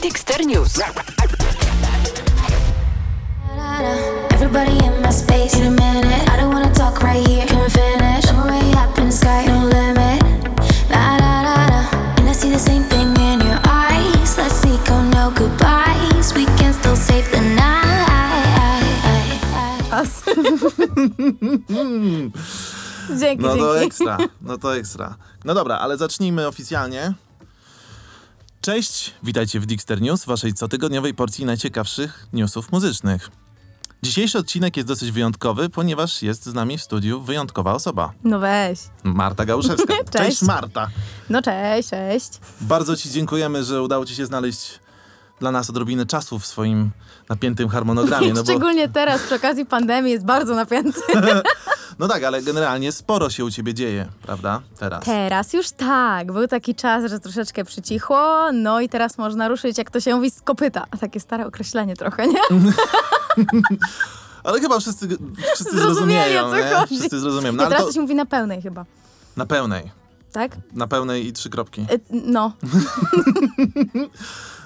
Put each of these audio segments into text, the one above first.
Dexter News. Everybody in my space in a minute. I don't wanna talk right here. Can we finish? I'm already up in the sky, no limit. La da da da. And I see the same thing in your eyes. Let's sneak on no goodbyes. We can still save the night. Dzięki, No to dzięki. ekstra, no to ekstra. No dobra, ale zacznijmy oficjalnie. Cześć, witajcie w Dixter News, waszej cotygodniowej porcji najciekawszych newsów muzycznych. Dzisiejszy odcinek jest dosyć wyjątkowy, ponieważ jest z nami w studiu wyjątkowa osoba. No weź. Marta Gałuszewska. Cześć. Marta. No cześć, cześć. Bardzo ci dziękujemy, że udało ci się znaleźć dla nas odrobinę czasu w swoim napiętym harmonogramie. No, bo, Szczególnie teraz przy okazji pandemii jest bardzo napięty. no tak, ale generalnie sporo się u ciebie dzieje, prawda? Teraz. Teraz już tak. Był taki czas, że troszeczkę przycichło, no i teraz można ruszyć, jak to się mówi, z kopyta. Takie stare określenie trochę, nie? Ale chyba wszyscy, wszyscy zrozumieją, nie? chodzi. Wszyscy zrozumieją. No, ale teraz to się mówi na pełnej chyba, na pełnej. tak? Na pełnej i trzy kropki. Y, No.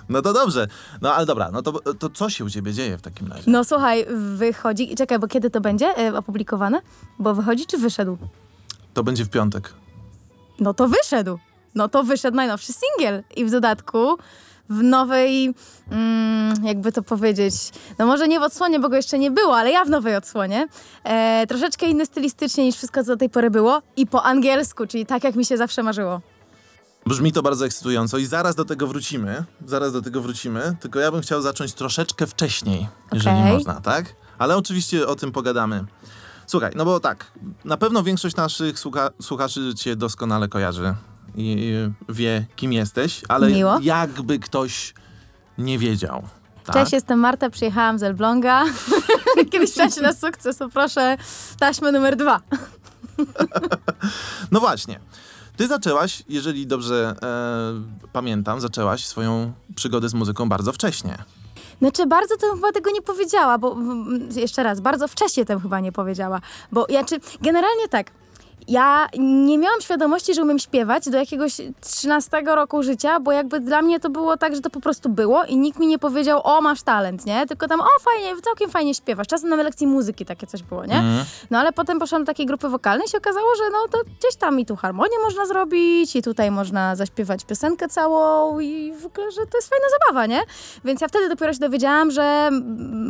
No to dobrze. No ale dobra, no to, to co się u ciebie dzieje w takim razie? No słuchaj, wychodzi... Czekaj, bo kiedy to będzie y, opublikowane? Bo wychodzi czy wyszedł? To będzie w piątek. No to wyszedł. No to wyszedł najnowszy singiel. I w dodatku w nowej, mm, jakby to powiedzieć, no może nie w odsłonie, bo go jeszcze nie było, ale ja w nowej odsłonie. E, troszeczkę inny stylistycznie niż wszystko, co do tej pory było. I po angielsku, czyli tak, jak mi się zawsze marzyło. Brzmi to bardzo ekscytująco i zaraz do tego wrócimy. Zaraz do tego wrócimy. Tylko ja bym chciał zacząć troszeczkę wcześniej, jeżeli można, tak? Ale oczywiście o tym pogadamy. Słuchaj, no bo tak, na pewno większość naszych słucha słuchaczy cię doskonale kojarzy i wie, kim jesteś, ale Miło. jakby ktoś nie wiedział. Tak? Cześć, jestem Marta, przyjechałam z Elbląga. Kiedyś chciałam się na sukces, to proszę taśmę numer dwa. No właśnie. Ty zaczęłaś, jeżeli dobrze e, pamiętam, zaczęłaś swoją przygodę z muzyką bardzo wcześnie. Znaczy, bardzo to chyba tego nie powiedziała, bo jeszcze raz, bardzo wcześnie tym chyba nie powiedziała. Bo ja czy generalnie tak. Ja nie miałam świadomości, że umiem śpiewać do jakiegoś 13 roku życia, bo jakby dla mnie to było tak, że to po prostu było i nikt mi nie powiedział, o masz talent, nie? Tylko tam, o fajnie, całkiem fajnie śpiewasz. Czasem na lekcji muzyki takie coś było, nie? No ale potem poszłam do takiej grupy wokalnej i się okazało, że no to gdzieś tam i tu harmonię można zrobić i tutaj można zaśpiewać piosenkę całą i w ogóle, że to jest fajna zabawa, nie? Więc ja wtedy dopiero się dowiedziałam, że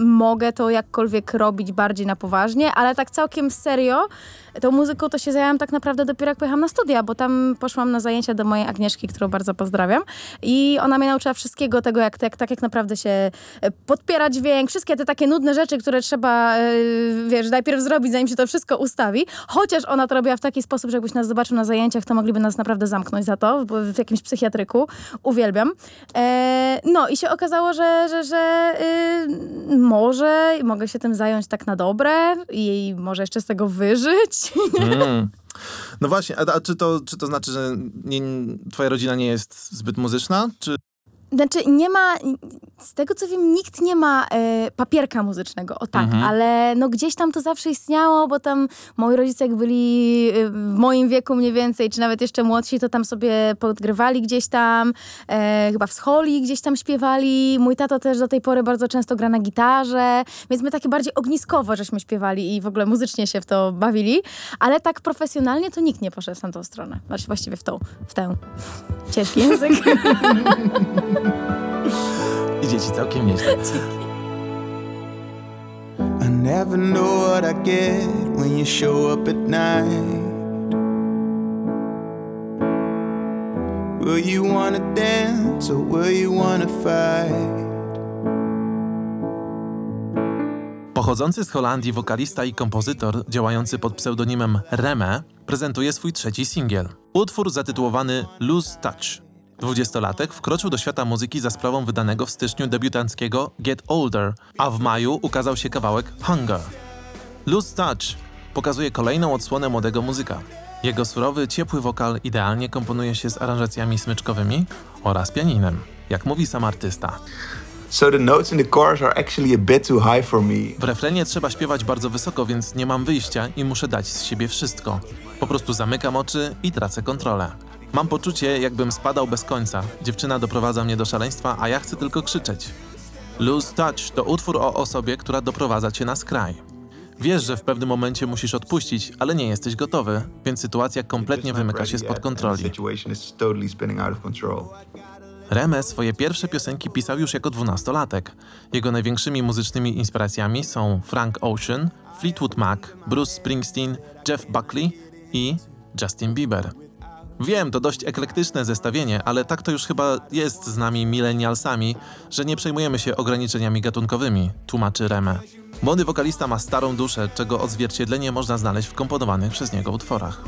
mogę to jakkolwiek robić bardziej na poważnie, ale tak całkiem serio tą muzyką to się zajęłam tak naprawdę dopiero jak pojechałam na studia, bo tam poszłam na zajęcia do mojej Agnieszki, którą bardzo pozdrawiam i ona mnie nauczyła wszystkiego tego, jak, jak, tak jak naprawdę się e, podpiera dźwięk, wszystkie te takie nudne rzeczy, które trzeba, e, wiesz, najpierw zrobić, zanim się to wszystko ustawi. Chociaż ona to robiła w taki sposób, że jakbyś nas zobaczył na zajęciach, to mogliby nas naprawdę zamknąć za to, w jakimś psychiatryku. Uwielbiam. E, no i się okazało, że, że, że y, może mogę się tym zająć tak na dobre i może jeszcze z tego wyżyć. Mm. No właśnie, a, a czy, to, czy to znaczy, że nie, twoja rodzina nie jest zbyt muzyczna? Czy Znaczy, nie ma, z tego co wiem, nikt nie ma e, papierka muzycznego, o tak, ale no gdzieś tam to zawsze istniało, bo tam moi rodzice jak byli e, w moim wieku mniej więcej, czy nawet jeszcze młodsi, to tam sobie podgrywali gdzieś tam, e, chyba w scholi gdzieś tam śpiewali. Mój tato też do tej pory bardzo często gra na gitarze, więc my takie bardziej ogniskowo żeśmy śpiewali i w ogóle muzycznie się w to bawili, ale tak profesjonalnie to nikt nie poszedł w tamtą stronę, znaczy właściwie w tą, w tę. Ciężki język. idzie ci całkiem nieźle? I never know what I get when you show up at night. Will you wanna dance or will you wanna fight? Pochodzący z Holandii wokalista i kompozytor działający pod pseudonimem Reme prezentuje swój trzeci singiel. Utwór zatytułowany Lose Touch. Dwudziestolatek wkroczył do świata muzyki za sprawą wydanego w styczniu debiutanckiego Get Older, a w maju ukazał się kawałek Hunger. Lose Touch pokazuje kolejną odsłonę młodego muzyka. Jego surowy, ciepły wokal idealnie komponuje się z aranżacjami smyczkowymi oraz pianinem, jak mówi sam artysta. So the notes in the chorus are actually a bit too high for me. W refrenie trzeba śpiewać bardzo wysoko, więc nie mam wyjścia i muszę dać z siebie wszystko. Po prostu zamykam oczy i tracę kontrolę. Mam poczucie, jakbym spadał bez końca. Dziewczyna doprowadza mnie do szaleństwa, a ja chcę tylko krzyczeć. Lose Touch to utwór o osobie, która doprowadza cię na skraj. Wiesz, że w pewnym momencie musisz odpuścić, ale nie jesteś gotowy, więc sytuacja kompletnie wymyka się spod kontroli. Reme swoje pierwsze piosenki pisał już jako dwunastolatek. Jego największymi muzycznymi inspiracjami są Frank Ocean, Fleetwood Mac, Bruce Springsteen, Jeff Buckley i Justin Bieber. Wiem, to dość eklektyczne zestawienie, ale tak to już chyba jest z nami millennialsami, że nie przejmujemy się ograniczeniami gatunkowymi, tłumaczy Reme. Młody wokalista ma starą duszę, czego odzwierciedlenie można znaleźć w komponowanych przez niego utworach.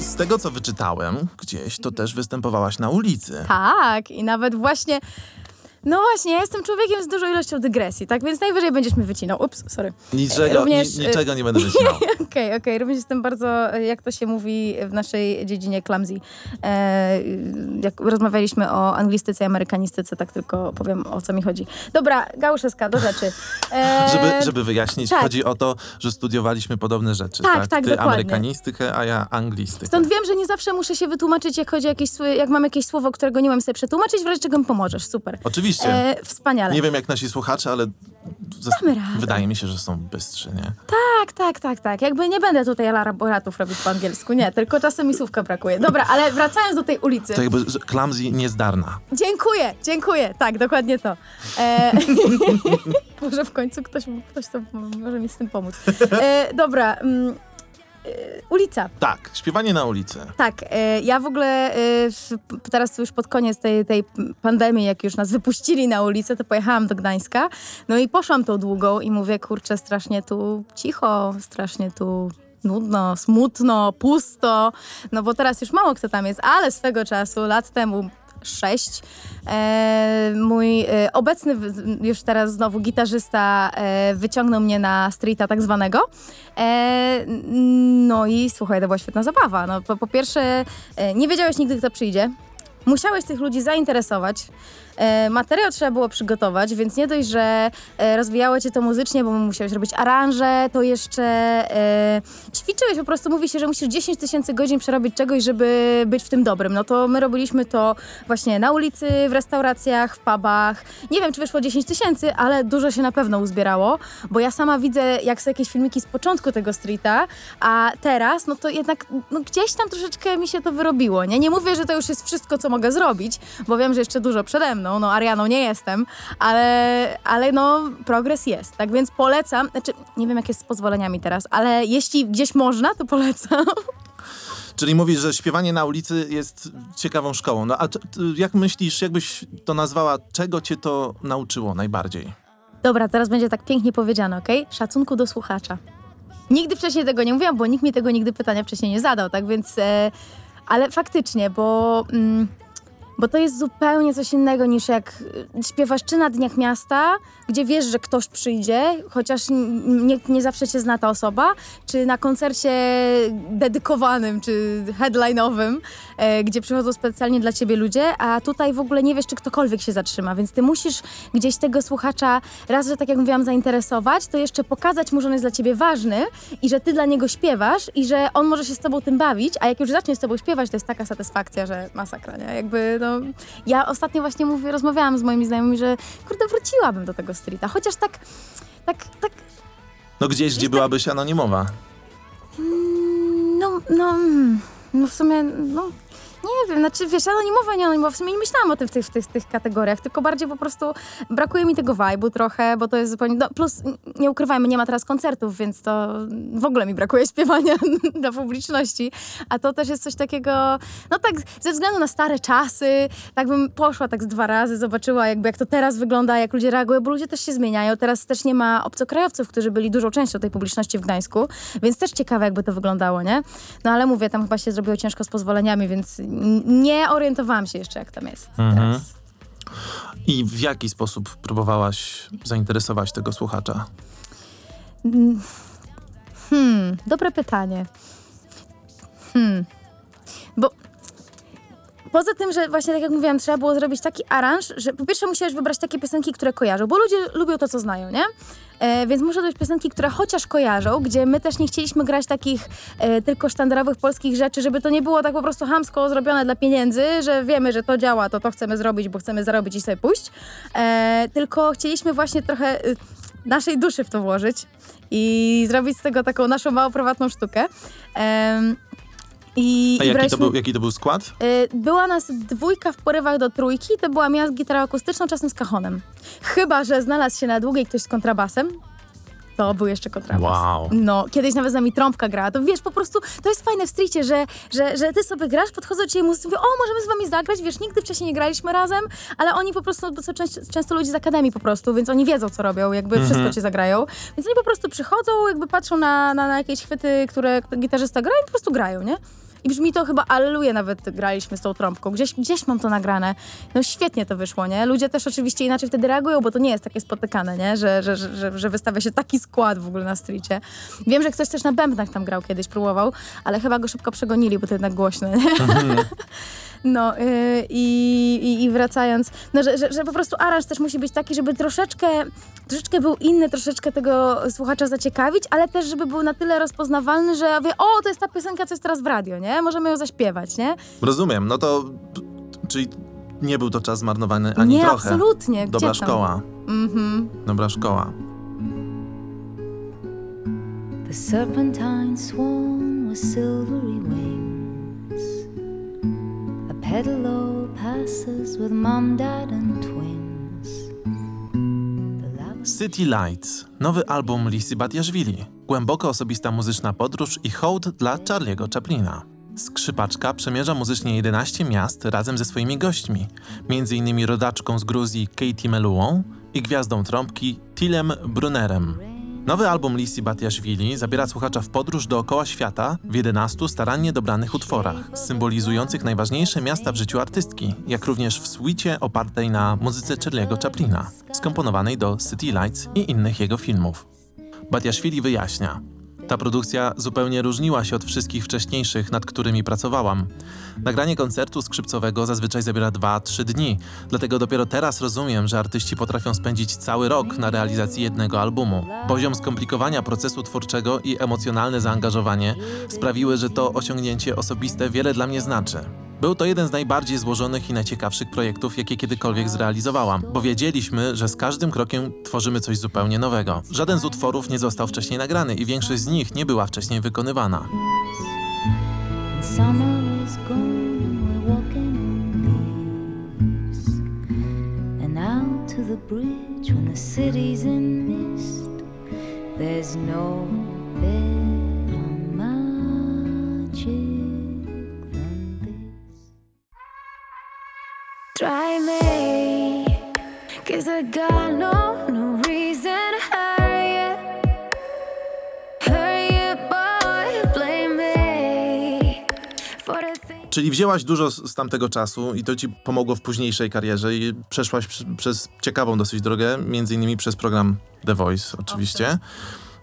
Z tego co wyczytałem gdzieś, to też występowałaś na ulicy. Tak, i nawet właśnie. No właśnie, ja jestem człowiekiem z dużą ilością dygresji, tak więc najwyżej będziesz mi wycinał. Ups, sorry. Niczego, Również, ni, niczego nie będę wycinał. Okej, okej, również jestem bardzo, e, jak to się mówi w naszej dziedzinie, clumsy. E, jak rozmawialiśmy o anglistyce i amerykanistyce, tak tylko powiem o co mi chodzi. Dobra, Gauszewska, do rzeczy. E, Żeby, żeby wyjaśnić, tak. chodzi o to, że studiowaliśmy podobne rzeczy. Tak, Tak, tak, Ty dokładnie. amerykanistykę, a ja anglistykę. Stąd wiem, że nie zawsze muszę się wytłumaczyć, jak chodzi o jakieś, jak mam jakieś słowo, którego nie mam sobie przetłumaczyć, w razie czego mi pomożesz. Super. Oczywiście. E, wspaniale. Nie wiem jak nasi słuchacze, ale wydaje mi się, że są bystrzy, nie? Tak, tak, tak, tak. Jakby nie będę tutaj elaboratów robić po angielsku, nie, tylko czasem mi słówka brakuje. Dobra, ale wracając do tej ulicy. To jakby clumsy niezdarna. Dziękuję, dziękuję. Tak, dokładnie to. E, może w końcu ktoś, ktoś to może mi z tym pomóc. E, dobra. Mm, ulica. Tak, śpiewanie na ulicy. Tak, e, ja w ogóle w, teraz już pod koniec tej, tej pandemii, jak już nas wypuścili na ulicę, to pojechałam do Gdańska. No i poszłam tą długą i mówię, kurczę, strasznie tu cicho, strasznie tu nudno, smutno, pusto. No bo teraz już mało kto tam jest, ale swego czasu, lat temu, sześć. E, mój e, obecny w- już teraz znowu gitarzysta e, wyciągnął mnie na streeta tak zwanego. E, no i słuchaj, to była świetna zabawa. No, po, po pierwsze, e, nie wiedziałeś nigdy, kto przyjdzie. Musiałeś tych ludzi zainteresować. E, materiał trzeba było przygotować, więc nie dość, że e, rozwijało cię to muzycznie, bo musiałeś robić aranże, to jeszcze e, ćwiczyłeś, po prostu mówi się, że musisz 10 tysięcy godzin przerobić czegoś, żeby być w tym dobrym. No to my robiliśmy to właśnie na ulicy, w restauracjach, w pubach. Nie wiem, czy wyszło 10 tysięcy, ale dużo się na pewno uzbierało, bo ja sama widzę, jak są jakieś filmiki z początku tego streeta, a teraz, no to jednak no gdzieś tam troszeczkę mi się to wyrobiło, nie? Nie mówię, że to już jest wszystko, co mogę zrobić, bo wiem, że jeszcze dużo przede mną, no Arianą nie jestem, ale, ale no progres jest, tak więc polecam, znaczy nie wiem, jak jest z pozwoleniami teraz, ale jeśli gdzieś można, to polecam. Czyli mówisz, że śpiewanie na ulicy jest ciekawą szkołą. No a jak myślisz, jakbyś to nazwała, czego cię to nauczyło najbardziej? Dobra, teraz będzie tak pięknie powiedziane, okej? Szacunku do słuchacza. Nigdy wcześniej tego nie mówiłam, bo nikt mi tego nigdy pytania wcześniej nie zadał, tak więc... E, ale faktycznie, bo... Mm, bo to jest zupełnie coś innego niż jak y, śpiewasz czy na Dniach Miasta, gdzie wiesz, że ktoś przyjdzie, chociaż nie, nie zawsze cię zna ta osoba, czy na koncercie dedykowanym, czy headline'owym, e, gdzie przychodzą specjalnie dla ciebie ludzie, a tutaj w ogóle nie wiesz, czy ktokolwiek się zatrzyma, więc ty musisz gdzieś tego słuchacza raz, że tak jak mówiłam, zainteresować, to jeszcze pokazać mu, że on jest dla ciebie ważny i że ty dla niego śpiewasz i że on może się z tobą tym bawić, a jak już zacznie z tobą śpiewać, to jest taka satysfakcja, że masakra, nie? Jakby, no... Ja ostatnio właśnie mówię, rozmawiałam z moimi znajomymi, że kurde, wróciłabym do tego streeta, chociaż tak, tak, tak, No gdzieś, gdzie byłabyś anonimowa. no, no, mm, no w sumie, no... Nie wiem, znaczy wiesz, anonimowa, nie anonimowa, w sumie nie myślałam o tym w tych, w tych, tych kategoriach, tylko bardziej po prostu brakuje mi tego vibe'u trochę, bo to jest zupełnie, no, plus nie ukrywajmy, nie ma teraz koncertów, więc to w ogóle mi brakuje śpiewania dla publiczności, a to też jest coś takiego, no tak ze względu na stare czasy, tak bym poszła tak z dwa razy, zobaczyła jakby jak to teraz wygląda, jak ludzie reagują, bo ludzie też się zmieniają, teraz też nie ma obcokrajowców, którzy byli dużą częścią tej publiczności w Gdańsku, więc też ciekawe jakby to wyglądało, nie? No ale mówię, tam chyba się zrobiło ciężko z pozwoleniami, więc nie orientowałam się jeszcze, jak tam jest teraz. I w jaki sposób próbowałaś zainteresować tego słuchacza? Hmm, dobre pytanie. Hmm, poza tym, że właśnie tak jak mówiłam, trzeba było zrobić taki aranż, że po pierwsze musiałeś wybrać takie piosenki, które kojarzą, bo ludzie lubią to, co znają, nie? E, więc muszą to być piosenki, które chociaż kojarzą, gdzie my też nie chcieliśmy grać takich e, tylko sztandarowych polskich rzeczy, żeby to nie było tak po prostu hamsko zrobione dla pieniędzy, że wiemy, że to działa, to to chcemy zrobić, bo chcemy zarobić i sobie pójść. E, tylko chcieliśmy właśnie trochę y, naszej duszy w to włożyć i zrobić z tego taką naszą małą prywatną sztukę. I, A i jaki to, braliśmy- był, jaki to był skład? Y, Była nas dwójka w porywach do trójki, to była ja z gitarą akustyczną, czasem z kachonem. Chyba, że znalazł się na długiej ktoś z kontrabasem, to był jeszcze kontrabas. Wow. No, kiedyś nawet z nami trąbka grała, to wiesz, po prostu to jest fajne w streetie, że, że, że ty sobie grasz, podchodzą do ciebie muzycy, mówią, o, możemy z wami zagrać, wiesz, nigdy wcześniej nie graliśmy razem, ale oni po prostu, bo są często, często ludzie z akademii po prostu, więc oni wiedzą, co robią, jakby wszystko ci zagrają, więc oni po prostu przychodzą, jakby patrzą na, na, na jakieś chwyty, które gitarzysta gra i po prostu grają, nie? Brzmi to chyba Alleluja nawet graliśmy z tą trąbką. Gdzieś, gdzieś mam to nagrane. No świetnie to wyszło, nie? Ludzie też oczywiście inaczej wtedy reagują, bo to nie jest takie spotykane, nie? Że, że, że, że, że wystawia się taki skład w ogóle na streetie. Wiem, że ktoś też na bębnach tam grał kiedyś, próbował, ale chyba go szybko przegonili, bo to jednak głośne, nie? No yy, i, i, wracając, no, że, że, że po prostu aranż też musi być taki, żeby troszeczkę, troszeczkę był inny, troszeczkę tego słuchacza zaciekawić, ale też, żeby był na tyle rozpoznawalny, że ja wie, o, to jest ta piosenka, co jest teraz w radio, nie? Możemy ją zaśpiewać, nie? Rozumiem, no to... Czyli nie był to czas zmarnowany ani nie, trochę. absolutnie. Gdzie Dobra tam? szkoła. Mhm. Dobra szkoła. The serpentine swan with silvery wings. Passes with mom, dad, and twins. City Lights, nowy album Lisy Batiaszwili. Głęboko osobista muzyczna podróż i hołd dla Charlie'ego Chaplina. Skrzypaczka przemierza muzycznie 11 miast razem ze swoimi gośćmi, m.in. rodaczką z Gruzji Katie Meluą i gwiazdą trąbki Tilem Brunnerem. Nowy album Lisy Batiaszwili zabiera słuchacza w podróż dookoła świata w 11 starannie dobranych utworach, symbolizujących najważniejsze miasta w życiu artystki, jak również w suicie opartej na muzyce Charlie'ego Chaplina, skomponowanej do City Lights i innych jego filmów. Batiaszwili wyjaśnia. Ta produkcja zupełnie różniła się od wszystkich wcześniejszych, nad którymi pracowałam. Nagranie koncertu skrzypcowego zazwyczaj zabiera 2-3 dni, dlatego dopiero teraz rozumiem, że artyści potrafią spędzić cały rok na realizacji jednego albumu. Poziom skomplikowania procesu twórczego i emocjonalne zaangażowanie sprawiły, że to osiągnięcie osobiste wiele dla mnie znaczy. Był to jeden z najbardziej złożonych i najciekawszych projektów, jakie kiedykolwiek zrealizowałam, bo wiedzieliśmy, że z każdym krokiem tworzymy coś zupełnie nowego. Żaden z utworów nie został wcześniej nagrany i większość z nich nie była wcześniej wykonywana. There's no better Try me, cause I got no, no reason hurry. Hurry boy, blame me for the things. Czyli wzięłaś dużo z, z tamtego czasu i to ci pomogło w późniejszej karierze i przeszłaś przy, przez ciekawą dosyć drogę, między innymi przez program The Voice oczywiście.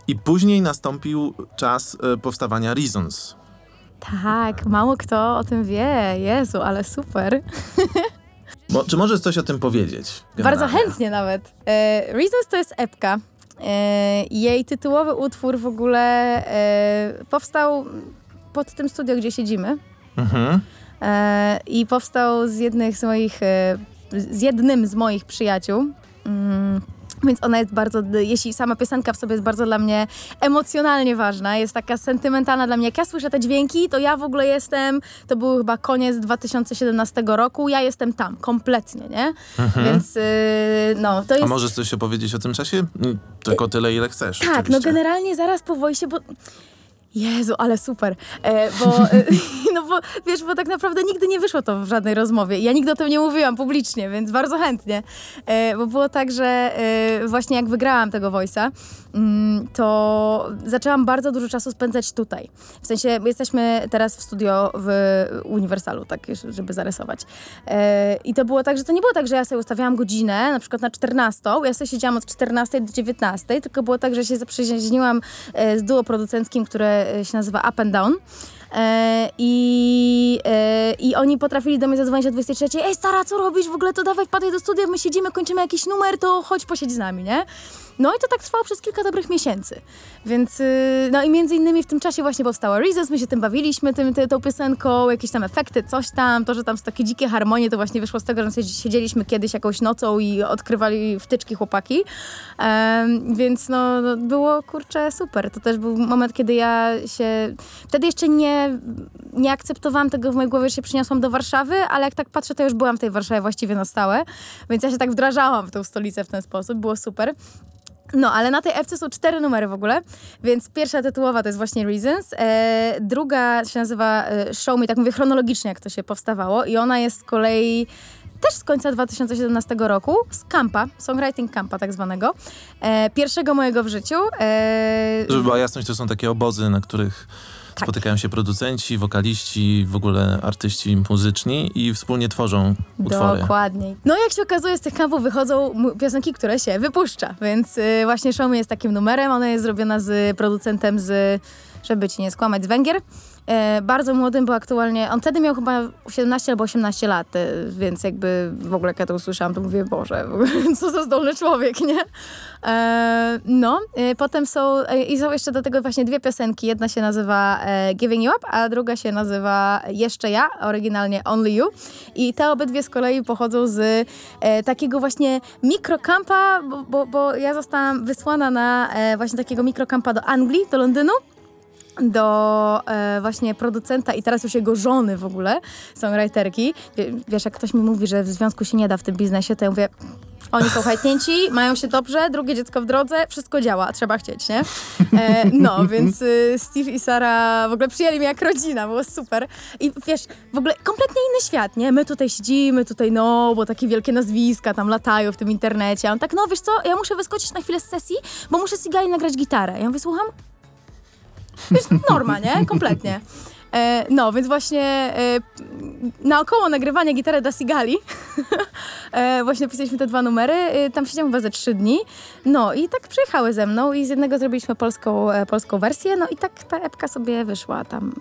I później nastąpił czas e, powstawania Reasons. Tak, mało kto o tym wie. Jezu, ale super. Bo, czy możesz coś o tym powiedzieć? Bardzo generalnie? chętnie nawet. E, Reasons to jest epka. E, jej tytułowy utwór w ogóle e, powstał pod tym studio, gdzie siedzimy. Mhm. E, I powstał z jednych z moich, e, z jednym z moich przyjaciół. Mm, więc ona jest bardzo, jeśli sama piosenka w sobie jest bardzo dla mnie emocjonalnie ważna, jest taka sentymentalna dla mnie. Jak ja słyszę te dźwięki, to ja w ogóle jestem, to był chyba koniec 2017 roku, ja jestem tam, kompletnie, nie? Więc y, no, to A jest... możesz coś opowiedzieć o tym czasie? Tylko tyle, ile chcesz. Tak, no oczywiście. generalnie zaraz po wojsie, bo... Jezu, ale super, e, bo, e, no bo wiesz, bo tak naprawdę nigdy nie wyszło to w żadnej rozmowie. Ja nigdy o tym nie mówiłam publicznie, więc bardzo chętnie. E, bo było tak, że e, właśnie jak wygrałam tego Voice'a, mm, to zaczęłam bardzo dużo czasu spędzać tutaj. W sensie jesteśmy teraz w studio w Uniwersalu, tak żeby zarysować. E, I to było tak, że to nie było tak, że ja sobie ustawiałam godzinę, na przykład na 14, ja sobie siedziałam od 14 do 19, tylko było tak, że się zaprzyjaźniłam z duo producenckim, które się nazywa Up and Down. E, i, e, I oni potrafili do mnie zadzwonić o 23. Ej, stara, co robisz? W ogóle to dawaj, wpadaj do studia, my siedzimy, kończymy jakiś numer, to chodź posiedź z nami, nie? No i to tak trwało przez kilka dobrych miesięcy. Więc, y, no i między innymi w tym czasie właśnie powstała Reasons, my się tym bawiliśmy, tym, ty, tą piosenką, jakieś tam efekty, coś tam, to, że tam są takie dzikie harmonie, to właśnie wyszło z tego, że siedzi- siedzieliśmy kiedyś jakąś nocą i odkrywali wtyczki chłopaki. Em, więc no, no, było, kurczę, super. To też był moment, kiedy ja się... Wtedy jeszcze nie, nie akceptowałam tego w mojej głowie, że się przyniosłam do Warszawy, ale jak tak patrzę, to już byłam w tej Warszawie właściwie na stałe. Więc ja się tak wdrażałam w tą stolicę w ten sposób, było super. No, ale na tej epce są cztery numery w ogóle, więc pierwsza tytułowa to jest właśnie Reasons, e, druga się nazywa e, Show Me, tak mówię chronologicznie, jak to się powstawało i ona jest z kolei też z końca 2017 roku, z kampa, songwriting kampa tak zwanego, e, pierwszego mojego w życiu. E, Żeby była jasność, to są takie obozy, na których Tak. spotykają się producenci, wokaliści, w ogóle artyści muzyczni i wspólnie tworzą utwory. Dokładnie. No jak się okazuje, z tych kampów wychodzą piosenki, które się wypuszcza, więc y, właśnie Show Me jest takim numerem. Ona jest zrobiona z producentem z, żeby ci nie skłamać, z Węgier. E, bardzo młodym, bo aktualnie, on wtedy miał chyba 17 albo 18 lat, e, więc jakby w ogóle jak ja to usłyszałam, to mówię, Boże, co za zdolny człowiek, nie? E, no, potem są, i są jeszcze do tego właśnie dwie piosenki. Jedna się nazywa Giving You Up, a druga się nazywa Jeszcze Ja, oryginalnie Only You. I te obydwie z kolei pochodzą z takiego właśnie mikrokampa, bo, bo, bo ja zostałam wysłana na właśnie takiego mikrokampa do Anglii, do Londynu do e, właśnie producenta i teraz już jego żony w ogóle, songwriterki. Wie- Wiesz, jak ktoś mi mówi, że w związku się nie da w tym biznesie, to ja mówię, oni są hajtnięci, mają się dobrze, drugie dziecko w drodze, wszystko działa, trzeba chcieć, nie? E, no, więc y, Steve i Sara w ogóle przyjęli mnie jak rodzina, było super. I wiesz, w ogóle kompletnie inny świat, nie? My tutaj siedzimy, tutaj no, bo takie wielkie nazwiska tam latają w tym internecie. A on tak, no wiesz co, ja muszę wyskoczyć na chwilę z sesji, bo muszę Sigali nagrać gitarę. Ja mówię, słucham? Jest norma, nie? Kompletnie. E, no, więc właśnie e, naokoło nagrywania gitary dla Sigali e, właśnie pisaliśmy te dwa numery. E, tam siedziałam chyba ze trzy dni. No i tak przyjechały ze mną i z jednego zrobiliśmy polską, e, polską wersję. No i tak ta epka sobie wyszła tam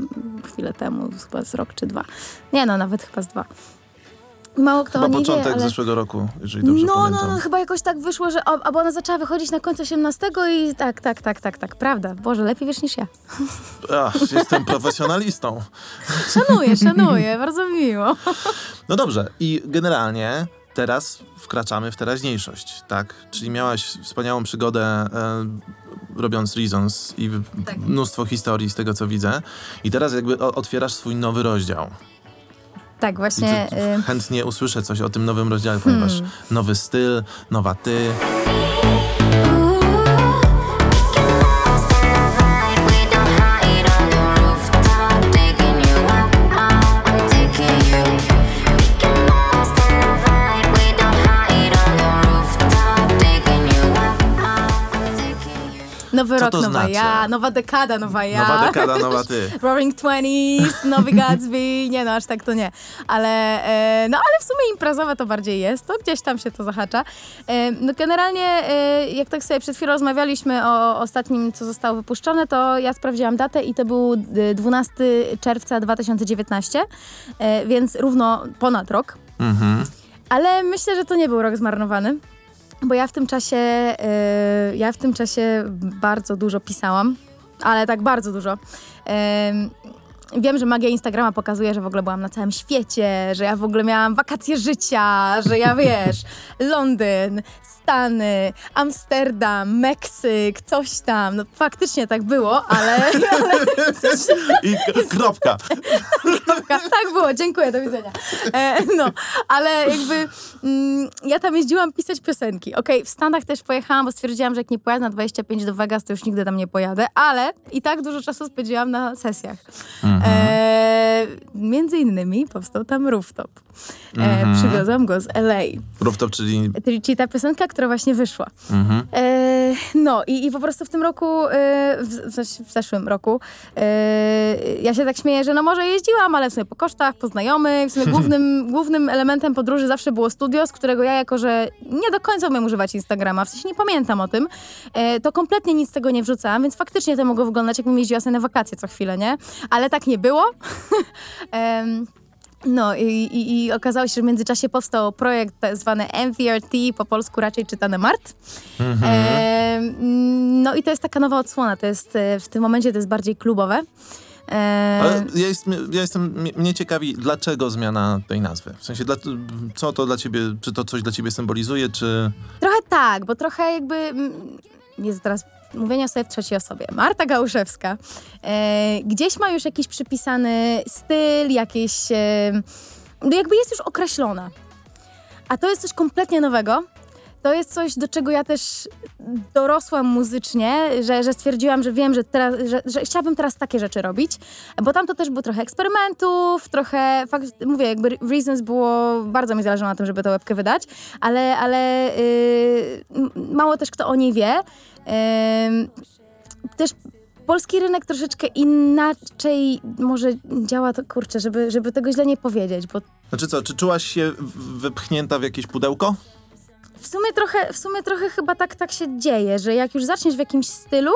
chwilę temu, chyba z rok czy dwa. Nie no, nawet chyba z dwa. Mało kto Chyba o niej początek wie, ale... zeszłego roku, jeżeli dobrze No, pamiętam. no, no, chyba jakoś tak wyszło, że o, albo ona zaczęła wychodzić na końcu 18 i tak, tak, tak, tak, tak, prawda. Boże, lepiej wiesz niż ja. Ach, jestem profesjonalistą. Szanuję, szanuję, bardzo mi miło. No dobrze, i generalnie teraz wkraczamy w teraźniejszość, tak? Czyli miałaś wspaniałą przygodę e, robiąc Reasons i Tak. mnóstwo historii z tego, co widzę. I teraz jakby otwierasz swój nowy rozdział. Tak, właśnie. y, Hmm. chętnie usłyszę coś o tym nowym rozdziale, ponieważ nowy styl, nowa ty. Rok, to nowa znaczy? ja, nowa dekada, nowa ja. Nowa dekada, nowa ty. Roaring Twenties, nowy Gatsby, nie no, aż tak to nie. Ale, e, no ale w sumie imprezowe to bardziej jest, to gdzieś tam się to zahacza. E, no generalnie, e, jak tak sobie przed chwilą rozmawialiśmy o ostatnim, co zostało wypuszczone, to ja sprawdziłam datę i to był e, 12 czerwca 2019, e, więc równo ponad rok. Mhm. Ale myślę, że to nie był rok zmarnowany, bo ja w tym czasie, e, ja w tym czasie bardzo dużo pisałam, ale tak bardzo dużo. Em, Wiem, że magia Instagrama pokazuje, że w ogóle byłam na całym świecie, że ja w ogóle miałam wakacje życia, że ja wiesz, Londyn, Stany, Amsterdam, Meksyk, coś tam. No faktycznie tak było, ale, ale I kropka. Kropka. Tak było, dziękuję, do widzenia. E, no, ale jakby mm, ja tam jeździłam pisać piosenki. Okej, w Stanach też pojechałam, bo stwierdziłam, że jak nie pojadę na 25 do Vegas, to już nigdy tam nie pojadę, ale i tak dużo czasu spędziłam na sesjach. E, między innymi powstał tam Rooftop. E, Przywiozłam go z LA. Rooftop, czyli Czyli czyli ta piosenka, która właśnie wyszła. mhm. E, no i, i po prostu w tym roku, e, w, w, zeszłym roku, e, ja się tak śmieję, że no może jeździłam, ale w sumie po kosztach, po znajomych, w sumie głównym, głównym elementem podróży zawsze było studio, z którego ja jako, że nie do końca umiem używać Instagrama, w sensie nie pamiętam o tym, e, to kompletnie nic z tego nie wrzucałam, więc faktycznie to mogło wyglądać, jakbym jeździła sobie na wakacje co chwilę, nie? Ale tak nie było. Em, no i, i, i okazało się, że w międzyczasie powstał projekt tak zwany MVRT, po polsku raczej czytane MART. E, no i to jest taka nowa odsłona, to jest e, w tym momencie to jest bardziej klubowe. E, Ale ja, jest, ja jestem, mnie- ciekawi, dlaczego zmiana tej nazwy? W sensie, dla, co to dla ciebie, czy to coś dla ciebie symbolizuje, czy... Trochę tak, bo trochę jakby. mm, Jest teraz mówienie o sobie w trzeciej osobie. Marta Gałuszewska e, gdzieś ma już jakiś przypisany styl, jakieś. E, no jakby jest już określona. A to jest coś kompletnie nowego. To jest coś, do czego ja też dorosłam muzycznie, że, że stwierdziłam, że wiem, że, teraz, że, że chciałabym teraz takie rzeczy robić, bo tam to też było trochę eksperymentów, trochę, fakt, mówię, jakby Reasons było, bardzo mi zależało na tym, żeby tę łebkę wydać, ale, ale yy, mało też kto o niej wie. Też polski rynek troszeczkę inaczej może działa, to kurczę, żeby, żeby tego źle nie powiedzieć, bo Znaczy co, czy czułaś się wypchnięta w jakieś pudełko? w sumie trochę, w sumie trochę chyba tak, tak się dzieje, że jak już zaczniesz w jakimś stylu,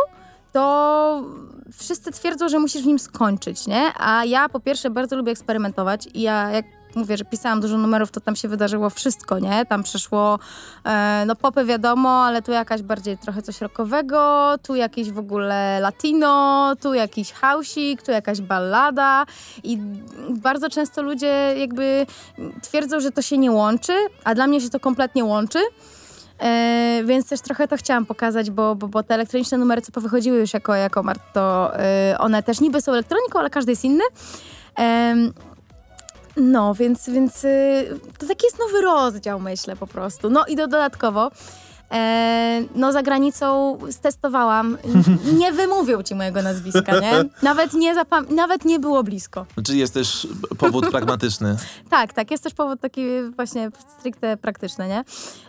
to wszyscy twierdzą, że musisz w nim skończyć, nie? A ja po pierwsze bardzo lubię eksperymentować i ja jak mówię, że pisałam dużo numerów, to tam się wydarzyło wszystko, nie? Tam przyszło, e, no popy wiadomo, ale tu jakaś bardziej trochę coś rockowego, tu jakiś w ogóle latino, tu jakiś hausik, tu jakaś ballada i bardzo często ludzie jakby twierdzą, że to się nie łączy, a dla mnie się to kompletnie łączy. E, więc też trochę to chciałam pokazać, bo, bo, bo te elektroniczne numery, co powychodziły już jako, jako Mart, to e, one też niby są elektroniką, ale każdy jest inny. No, więc, więc y, to taki jest nowy rozdział, myślę po prostu. No i do, dodatkowo, e, no za granicą stestowałam, nie wymówią ci mojego nazwiska, nie? Nawet nie, zapam- nawet nie było blisko. Czy jest też powód pragmatyczny? Tak, tak, jest też powód taki właśnie stricte praktyczny, nie?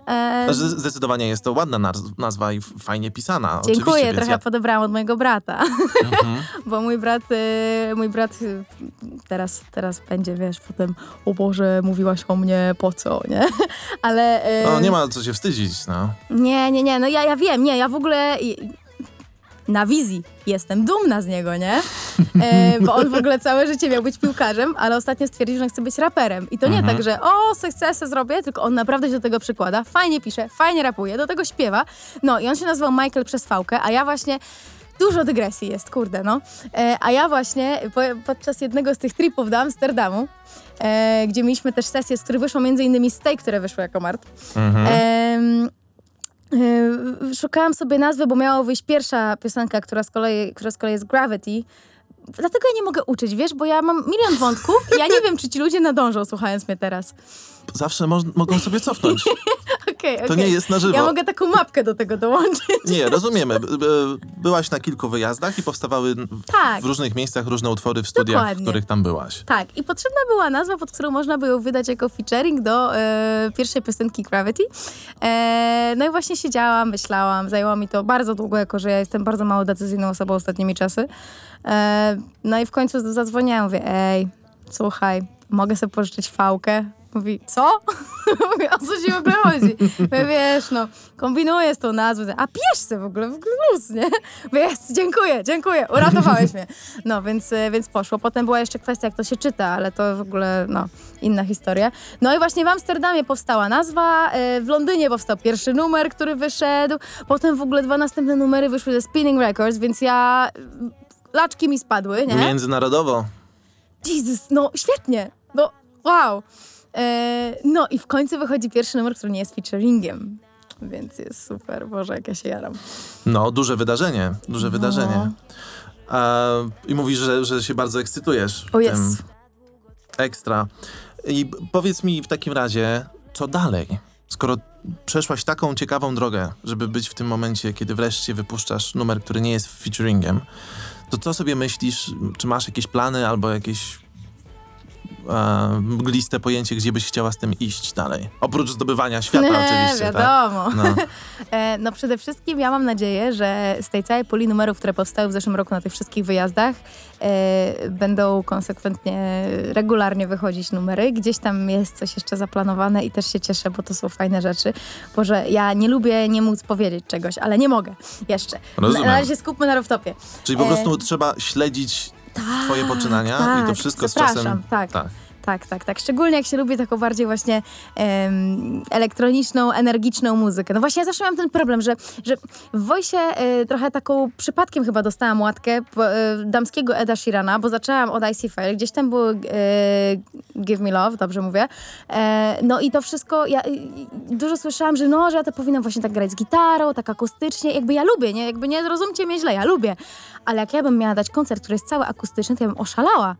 E, Znaczy, zdecydowanie jest to ładna naz- nazwa i fajnie pisana. Dziękuję, trochę ja... podebrałam od mojego brata. Bo mój brat, y, mój brat y, teraz, teraz będzie, wiesz, potem, o Boże, mówiłaś o mnie, po co, nie? Ale... y, No, nie ma co się wstydzić, no. Nie, nie, nie, no ja, ja wiem, nie, ja w ogóle... Na wizji jestem dumna z niego, nie? E, bo on w ogóle całe życie miał być piłkarzem, ale ostatnio stwierdził, że chce być raperem. I to nie tak, że o, sukcesy zrobię, tylko on naprawdę się do tego przykłada. Fajnie pisze, fajnie rapuje, do tego śpiewa. No i on się nazywał Michael przez fałkę, a ja właśnie Dużo dygresji jest, kurde, no. E, a ja właśnie po, podczas jednego z tych tripów do Amsterdamu, e, gdzie mieliśmy też sesję, z której wyszło między innymi z tej, które wyszły jako Mart, em, e, szukałam sobie nazwy, bo miała wyjść pierwsza piosenka, która z kolei, która z kolei jest Gravity. Dlatego ja nie mogę uczyć, wiesz, bo ja mam milion wątków i ja nie wiem, czy ci ludzie nadążą, słuchając mnie teraz. Zawsze moż- mogą sobie cofnąć. Okej, To okej. nie jest na żywo. Ja mogę taką mapkę do tego dołączyć. Nie, rozumiemy. Byłaś na kilku wyjazdach i powstawały w, Tak. w różnych miejscach różne utwory w studiach, Dokładnie. w których tam byłaś. Tak, i potrzebna była nazwa, pod którą można by ją wydać jako featuring do e, pierwszej piosenki Gravity. E, no i właśnie siedziałam, myślałam, zajęło mi to bardzo długo, jako że ja jestem bardzo mało decyzyjną osobą ostatnimi czasy. E, no i w końcu zadzwoniłam, mówię, ej, słuchaj, mogę sobie pożyczyć fałkę? Mówi, co? Mówię, o co ci w ogóle chodzi? Wiesz, no, kombinuję z tą nazwą. A piesz se w ogóle, w ogóle luz, nie? Mówię, jest, dziękuję, dziękuję, uratowałeś mnie. No, więc, e, więc poszło. Potem była jeszcze kwestia, jak to się czyta, ale to w ogóle, no, inna historia. No i właśnie w Amsterdamie powstała nazwa, e, w Londynie powstał pierwszy numer, który wyszedł, potem w ogóle dwa następne numery wyszły ze Spinning Records, więc ja... Laczki mi spadły, nie? Międzynarodowo. Jezus, no świetnie, no wow. E, no i w końcu wychodzi pierwszy numer, który nie jest featuringiem, więc jest super, Boże, jak ja się jaram. No, duże wydarzenie. Duże No. wydarzenie. A, I mówisz, że, że się bardzo ekscytujesz. O tym. jest. Ekstra. I powiedz mi w takim razie, co dalej? Skoro przeszłaś taką ciekawą drogę, żeby być w tym momencie, kiedy wreszcie wypuszczasz numer, który nie jest featuringiem, to co sobie myślisz? Czy masz jakieś plany albo jakieś e, mgliste pojęcie, gdzie byś chciała z tym iść dalej? Oprócz zdobywania świata Nie, oczywiście, tak? wiadomo. No. E, No przede wszystkim ja mam nadzieję, że z tej całej puli numerów, które powstały w zeszłym roku na tych wszystkich wyjazdach, e, będą konsekwentnie, regularnie wychodzić numery. Gdzieś tam jest coś jeszcze zaplanowane i też się cieszę, bo to są fajne rzeczy. Boże, ja nie lubię nie móc powiedzieć czegoś, ale nie mogę jeszcze. Rozumiem. Na, na razie skupmy na rooftopie. Czyli po E, prostu trzeba śledzić twoje poczynania i to tak, wszystko z czasem... tak. tak. Tak, tak, tak. Szczególnie jak się lubi taką bardziej właśnie elektroniczną, energiczną muzykę. No właśnie ja zawsze miałam ten problem, że, że w Wojsie e, trochę taką przypadkiem chyba dostałam łatkę po, e, damskiego Eda Sheerana, bo zaczęłam od Icy Fire, gdzieś tam było e, Give Me Love, dobrze mówię. No i to wszystko, ja dużo słyszałam, że no, że ja to powinnam właśnie tak grać z gitarą, tak akustycznie, jakby ja lubię, nie? Jakby nie zrozumcie mnie źle, ja lubię. Ale jak ja bym miała dać koncert, który jest cały akustyczny, to ja bym oszalała.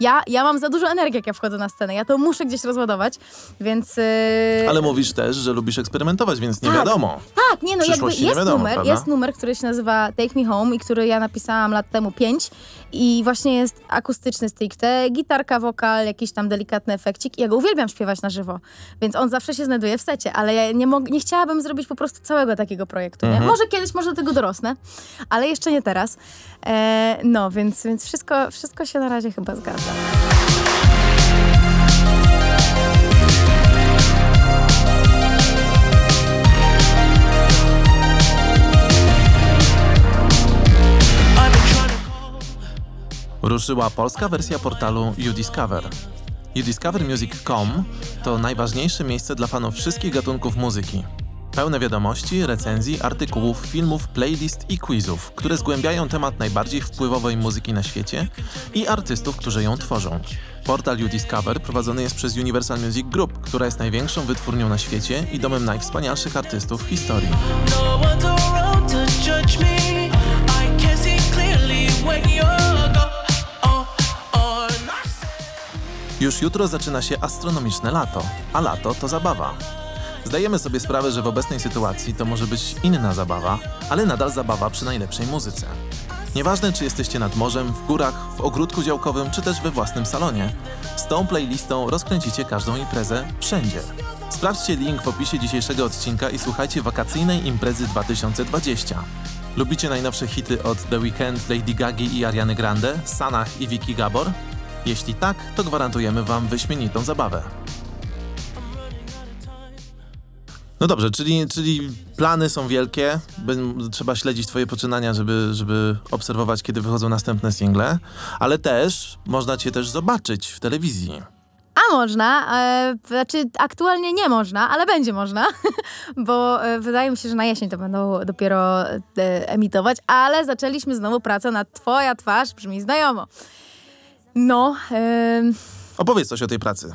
Ja, ja mam za dużo energii, jak ja wchodzę na scenę. Ja to muszę gdzieś rozładować, więc... Yy... Ale mówisz też, że lubisz eksperymentować, więc nie Tak. wiadomo. Tak, nie no, jakby jest wiadomo, numer, prawda? jest numer, który się nazywa Take Me Home i który ja napisałam lat temu pięć i właśnie jest akustyczny stricte, gitarka, wokal, jakiś tam delikatny efekcik i ja go uwielbiam śpiewać na żywo, więc on zawsze się znajduje w secie, ale ja nie, nie chciałabym zrobić po prostu całego takiego projektu, Mhm. Może kiedyś, może do tego dorosnę, ale jeszcze nie teraz. E, no, więc, więc wszystko, wszystko się na razie chyba zgadza. Ruszyła polska wersja portalu YouDiscover. YouDiscoverMusic.com to najważniejsze miejsce dla fanów wszystkich gatunków muzyki. Pełne wiadomości, recenzji, artykułów, filmów, playlist i quizów, które zgłębiają temat najbardziej wpływowej muzyki na świecie i artystów, którzy ją tworzą. Portal YouDiscover prowadzony jest przez Universal Music Group, która jest największą wytwórnią na świecie i domem najwspanialszych artystów w historii. No Już jutro zaczyna się astronomiczne lato, a lato to zabawa. Zdajemy sobie sprawę, że w obecnej sytuacji to może być inna zabawa, ale nadal zabawa przy najlepszej muzyce. Nieważne, czy jesteście nad morzem, w górach, w ogródku działkowym, czy też we własnym salonie, z tą playlistą rozkręcicie każdą imprezę wszędzie. Sprawdźcie link w opisie dzisiejszego odcinka i słuchajcie wakacyjnej imprezy 2020. Lubicie najnowsze hity od The Weeknd, Lady Gagi i Ariany Grande, Sanach i Vicky Gabor? Jeśli tak, to gwarantujemy Wam wyśmienitą zabawę. No dobrze, czyli, czyli plany są wielkie, trzeba śledzić Twoje poczynania, żeby, żeby obserwować, kiedy wychodzą następne single, ale też można Cię też zobaczyć w telewizji. A można, e, znaczy aktualnie nie można, ale będzie można, bo e, wydaje mi się, że na jesień to będą dopiero e, emitować, ale zaczęliśmy znowu pracę nad Twoja twarz, brzmi znajomo. No, Opowiedz coś o tej pracy.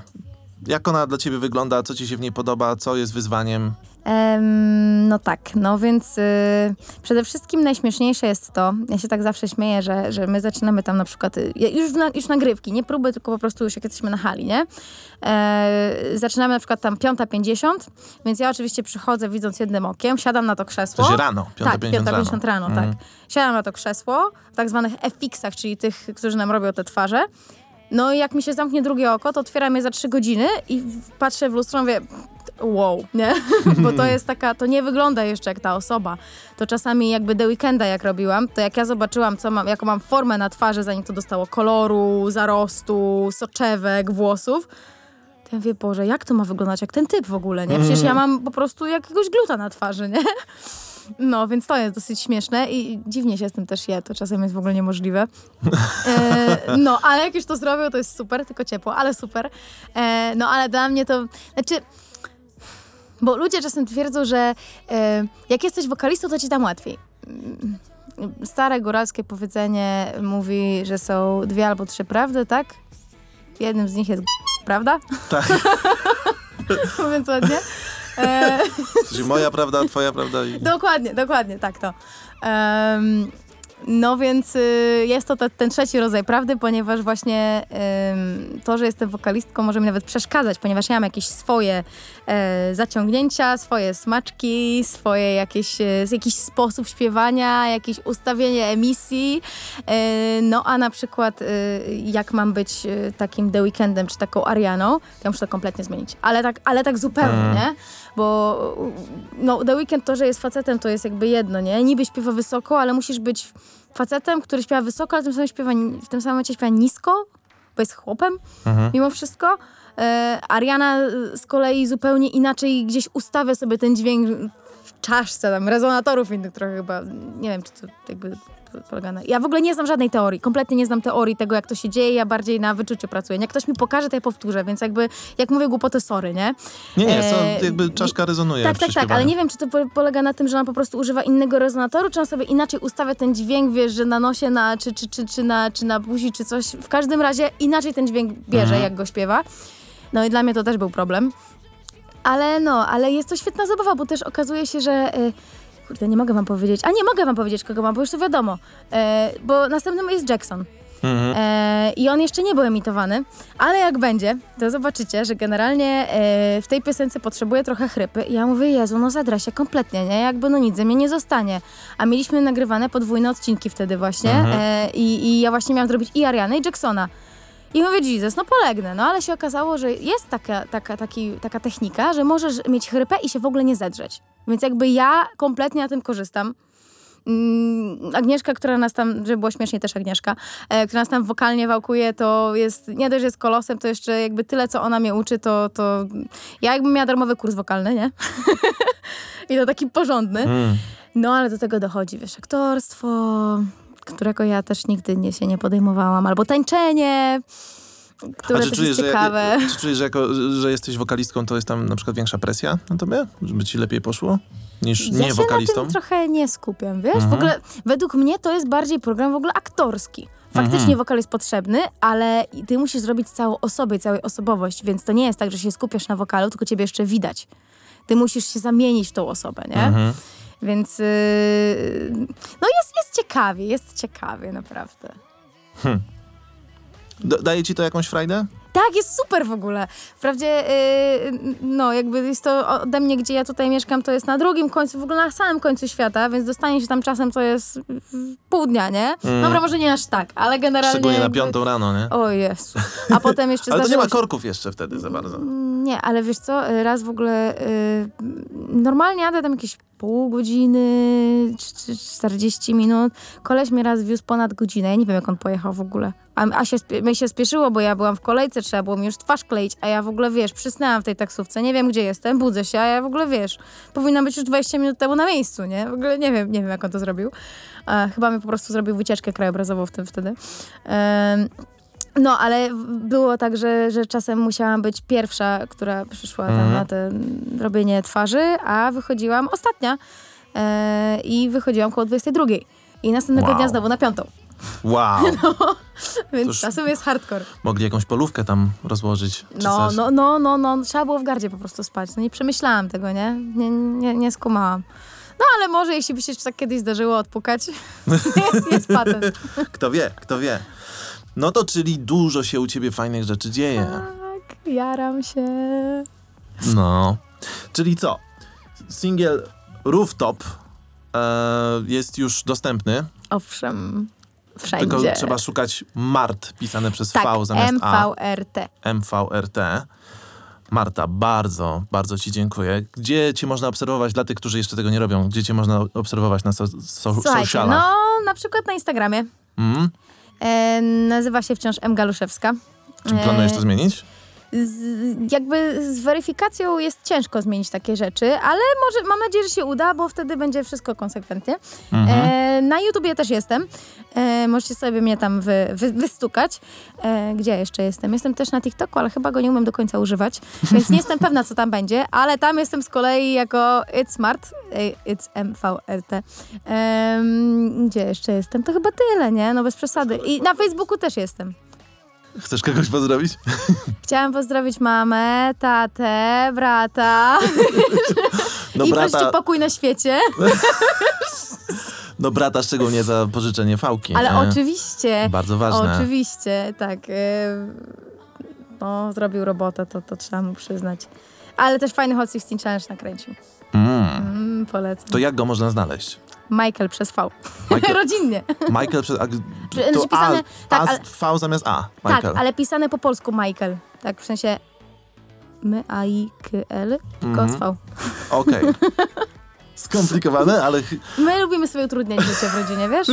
Jak ona dla Ciebie wygląda, co Ci się w niej podoba, co jest wyzwaniem? No tak, no więc y, przede wszystkim najśmieszniejsze jest to, ja się tak zawsze śmieję, że, że my zaczynamy tam na przykład, y, już, na, już nagrywki, nie próby, tylko po prostu już jak jesteśmy na hali, nie? E, zaczynamy na przykład tam 5.50, więc ja oczywiście przychodzę widząc jednym okiem, siadam na to krzesło. Sensie rano, 5:50 Tak, 5.50 rano, Mhm. tak. Siadam na to krzesło, w tak zwanych FX-ach, czyli tych, którzy nam robią te twarze. No i jak mi się zamknie drugie oko, to otwieram je za trzy godziny i patrzę w lustro mówię, wow, nie? Bo to jest taka, to nie wygląda jeszcze jak ta osoba. To czasami jakby The Weekenda jak robiłam, to jak ja zobaczyłam, co mam, jaką mam formę na twarzy, zanim to dostało koloru, zarostu, soczewek, włosów, to ja mówię, Boże, jak to ma wyglądać jak ten typ w ogóle, nie? Przecież ja mam po prostu jakiegoś gluta na twarzy, nie? No, więc to jest dosyć śmieszne i dziwnie się z tym też je, to czasem jest w ogóle niemożliwe. E, no, ale jak już to zrobią, to jest super, tylko ciepło, ale super. E, no, ale dla mnie to, znaczy, bo ludzie czasem twierdzą, że e, jak jesteś wokalistą, to ci tam łatwiej. Mm, Stare góralskie powiedzenie mówi, że są dwie albo trzy prawdy, tak? Jednym z nich jest prawda? Tak. Mówiąc ładnie. E, Czyli moja prawda, Twoja prawda i... Dokładnie, dokładnie, tak to. Em, No więc y, jest to te, ten trzeci rodzaj prawdy, ponieważ właśnie ym, to, że jestem wokalistką może mi nawet przeszkadzać, ponieważ ja mam jakieś swoje e, zaciągnięcia, swoje smaczki, swoje jakieś, e, jakiś sposób śpiewania, jakieś ustawienie emisji. E, no a na przykład jak mam być takim The Weekndem czy taką Arianą, to ja muszę to kompletnie zmienić. Ale tak, ale tak zupełnie, nie? Bo no, The Weeknd to, że jest facetem, to jest jakby jedno, nie? Niby śpiewa wysoko, ale musisz być facetem, który śpiewa wysoko, ale w tym samym, śpiewa, w tym samym momencie śpiewa nisko, bo jest chłopem mimo wszystko. E, Ariana e, z kolei zupełnie inaczej gdzieś ustawia sobie ten dźwięk w czaszce, tam rezonatorów innych trochę chyba. Nie wiem, czy to jakby polega na... Ja w ogóle nie znam żadnej teorii, kompletnie nie znam teorii tego, jak to się dzieje, ja bardziej na wyczuciu pracuję. Jak ktoś mi pokaże, to ja powtórzę, więc jakby, jak mówię głupoty, sorry, nie? Nie, nie, E, to jakby czaszka rezonuje Tak, tak, tak, ale nie wiem, czy to po- polega na tym, że ona po prostu używa innego rezonatoru, czy on sobie inaczej ustawia ten dźwięk, wiesz, że na nosie, na, czy, czy, czy, czy, na, czy na buzi, czy coś. W każdym razie inaczej ten dźwięk bierze, Mhm. jak go śpiewa. No i dla mnie to też był problem. Ale no, ale jest to świetna zabawa, bo też okazuje się, że... Y, kurde, nie mogę wam powiedzieć. A nie mogę wam powiedzieć, kogo mam, bo już to wiadomo. E, bo następnym jest Jackson. Mhm. E, I on jeszcze nie był emitowany, ale jak będzie, to zobaczycie, że generalnie e, w tej piosence potrzebuje trochę chrypy. I ja mówię, Jezu, no zadra się kompletnie, nie? Jakby no nic ze mnie nie zostanie. A mieliśmy nagrywane podwójne odcinki wtedy właśnie e, i, i ja właśnie miałam zrobić i Arianę i Jacksona. I mówię, Jesus, no polegnę. No ale się okazało, że jest taka, taka, taki, taka technika, że możesz mieć chrypę i się w ogóle nie zedrzeć. Więc jakby ja kompletnie na tym korzystam. Mm, Agnieszka, która nas tam, żeby było śmiesznie też Agnieszka, e, która nas tam wokalnie wałkuje, to jest, nie dość, że jest kolosem, to jeszcze jakby tyle, co ona mnie uczy, to, to ja jakbym miała darmowy kurs wokalny, nie? I to taki porządny. Mm. No ale do tego dochodzi, wiesz, aktorstwo, którego ja też nigdy nie, się nie podejmowałam, albo tańczenie, które A czy czujesz, jest ciekawe. Że, czy czujesz, że, jako, że jesteś wokalistką, to jest tam na przykład większa presja na tobie? Żeby ci lepiej poszło? Niż Ja nie wokalistą? tym trochę nie skupiam, wiesz? Mhm. W ogóle według mnie to jest bardziej program w ogóle aktorski. Faktycznie Mhm. wokal jest potrzebny, ale ty musisz zrobić całą osobę, całą osobowość, więc to nie jest tak, że się skupiasz na wokalu, tylko ciebie jeszcze widać. Ty musisz się zamienić w tą osobę, nie? Mhm. Więc yy, no jest, jest ciekawie, jest ciekawie, naprawdę. Da- Daje ci to jakąś frajdę? Tak, jest super w ogóle. Wprawdzie, yy, no jakby jest to ode mnie, gdzie ja tutaj mieszkam, to jest na drugim końcu, w ogóle na samym końcu świata, więc dostanie się tam czasem, to jest yy, pół dnia, nie? Dobra, może nie aż tak, ale generalnie... Mm. Szczególnie na piątą rano, nie? O Jezu. A potem jeszcze Ale to nie ma korków jeszcze wtedy za bardzo. Nie, ale wiesz co, y, raz w ogóle y, normalnie jadę tam jakieś pół godziny, czy- czy 40 minut. Koleś mnie raz wiózł ponad godzinę. Ja nie wiem, jak on pojechał w ogóle. A, a się, mnie się spieszyło, bo ja byłam w kolejce, trzeba było mi już twarz kleić, a ja w ogóle, wiesz, przysnęłam w tej taksówce, nie wiem, gdzie jestem, budzę się, a ja w ogóle, wiesz, powinna być już 20 minut temu na miejscu, nie? W ogóle nie wiem, nie wiem, jak on to zrobił. A, chyba mi po prostu zrobił wycieczkę krajobrazową w tym wtedy. Em, no, ale było tak, że, że czasem musiałam być pierwsza, która przyszła tam Mhm. na to robienie twarzy, a wychodziłam ostatnia e, i wychodziłam koło 22. I następnego Wow. dnia znowu na piątą. Wow! Więc Toż- czasem jest hardcore. Mogli jakąś polówkę tam rozłożyć, No, no, no, no, no, trzeba było w gardzie po prostu spać. No nie przemyślałam tego, nie? Nie, nie, nie skumałam. No ale może jeśli by się tak kiedyś zdarzyło odpukać, jest, jest patent. Kto wie, kto wie. No to czyli dużo się u ciebie fajnych rzeczy dzieje. Tak, jaram się. No. Czyli co? Singiel Rooftop e, jest już dostępny, Owszem, wszędzie. tylko trzeba szukać Mart pisane przez tak, V zamiast A. MVRT. MVRT. Marta, bardzo, bardzo Ci dziękuję. Gdzie Cię można obserwować dla tych, którzy jeszcze tego nie robią? Gdzie Cię można obserwować na so, so, socialach? no na przykład na Instagramie. Mm? E, nazywa się wciąż M. Galuszewska. Czy planujesz to E, zmienić? Z, jakby z weryfikacją jest ciężko zmienić takie rzeczy, ale może mam nadzieję, że się uda, bo wtedy będzie wszystko konsekwentnie. Mhm. E, na YouTubie też jestem. E, możecie sobie mnie tam wy, wy, wystukać. E, gdzie jeszcze jestem? Jestem też na TikToku, ale chyba go nie umiem do końca używać, więc nie jestem pewna, co tam będzie, ale tam jestem z kolei jako It's Smart, e, It's MVRT. Gdzie jeszcze jestem? To chyba tyle, nie? No bez przesady. I na Facebooku też jestem. Chcesz kogoś pozdrowić? Chciałam pozdrowić mamę, tatę, brata No i brata, wreszcie pokój na świecie. No brata szczególnie za pożyczenie fałki. Ale nie? oczywiście. Bardzo ważne. Oczywiście, tak. e, No, zrobił robotę, to, to trzeba mu przyznać. Ale też fajny Hot 16 Challenge nakręcił. Mm. Mm, polecam. To jak go można znaleźć? Michael przez V. Michael, Rodzinnie. Michael przez... A, Znaczy to pisane- a, tak, a, ale- V zamiast A. Tak, Michael. ale pisane po polsku Michael. Tak, w sensie my, a, i, k, l, tylko Mhm. z V. Okej. Skomplikowane, ale, My lubimy sobie utrudniać życie w rodzinie, wiesz?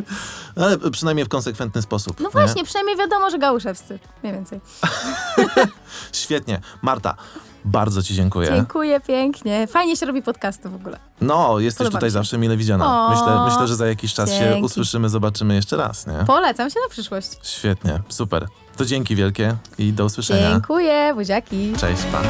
ale przynajmniej w konsekwentny sposób. No nie? właśnie, przynajmniej wiadomo, że gałuszewscy. Mniej więcej. Świetnie. Marta, bardzo ci dziękuję. Dziękuję pięknie. Fajnie się robi podcasty w ogóle. No, jesteś Podoba tutaj się. zawsze mile widziana. O, Myślę, myślę, że za jakiś czas się dzięki. usłyszymy, zobaczymy jeszcze raz, nie? Polecam się na przyszłość. Świetnie, super. To dzięki wielkie i do usłyszenia. Dziękuję, buziaki. Cześć, pa.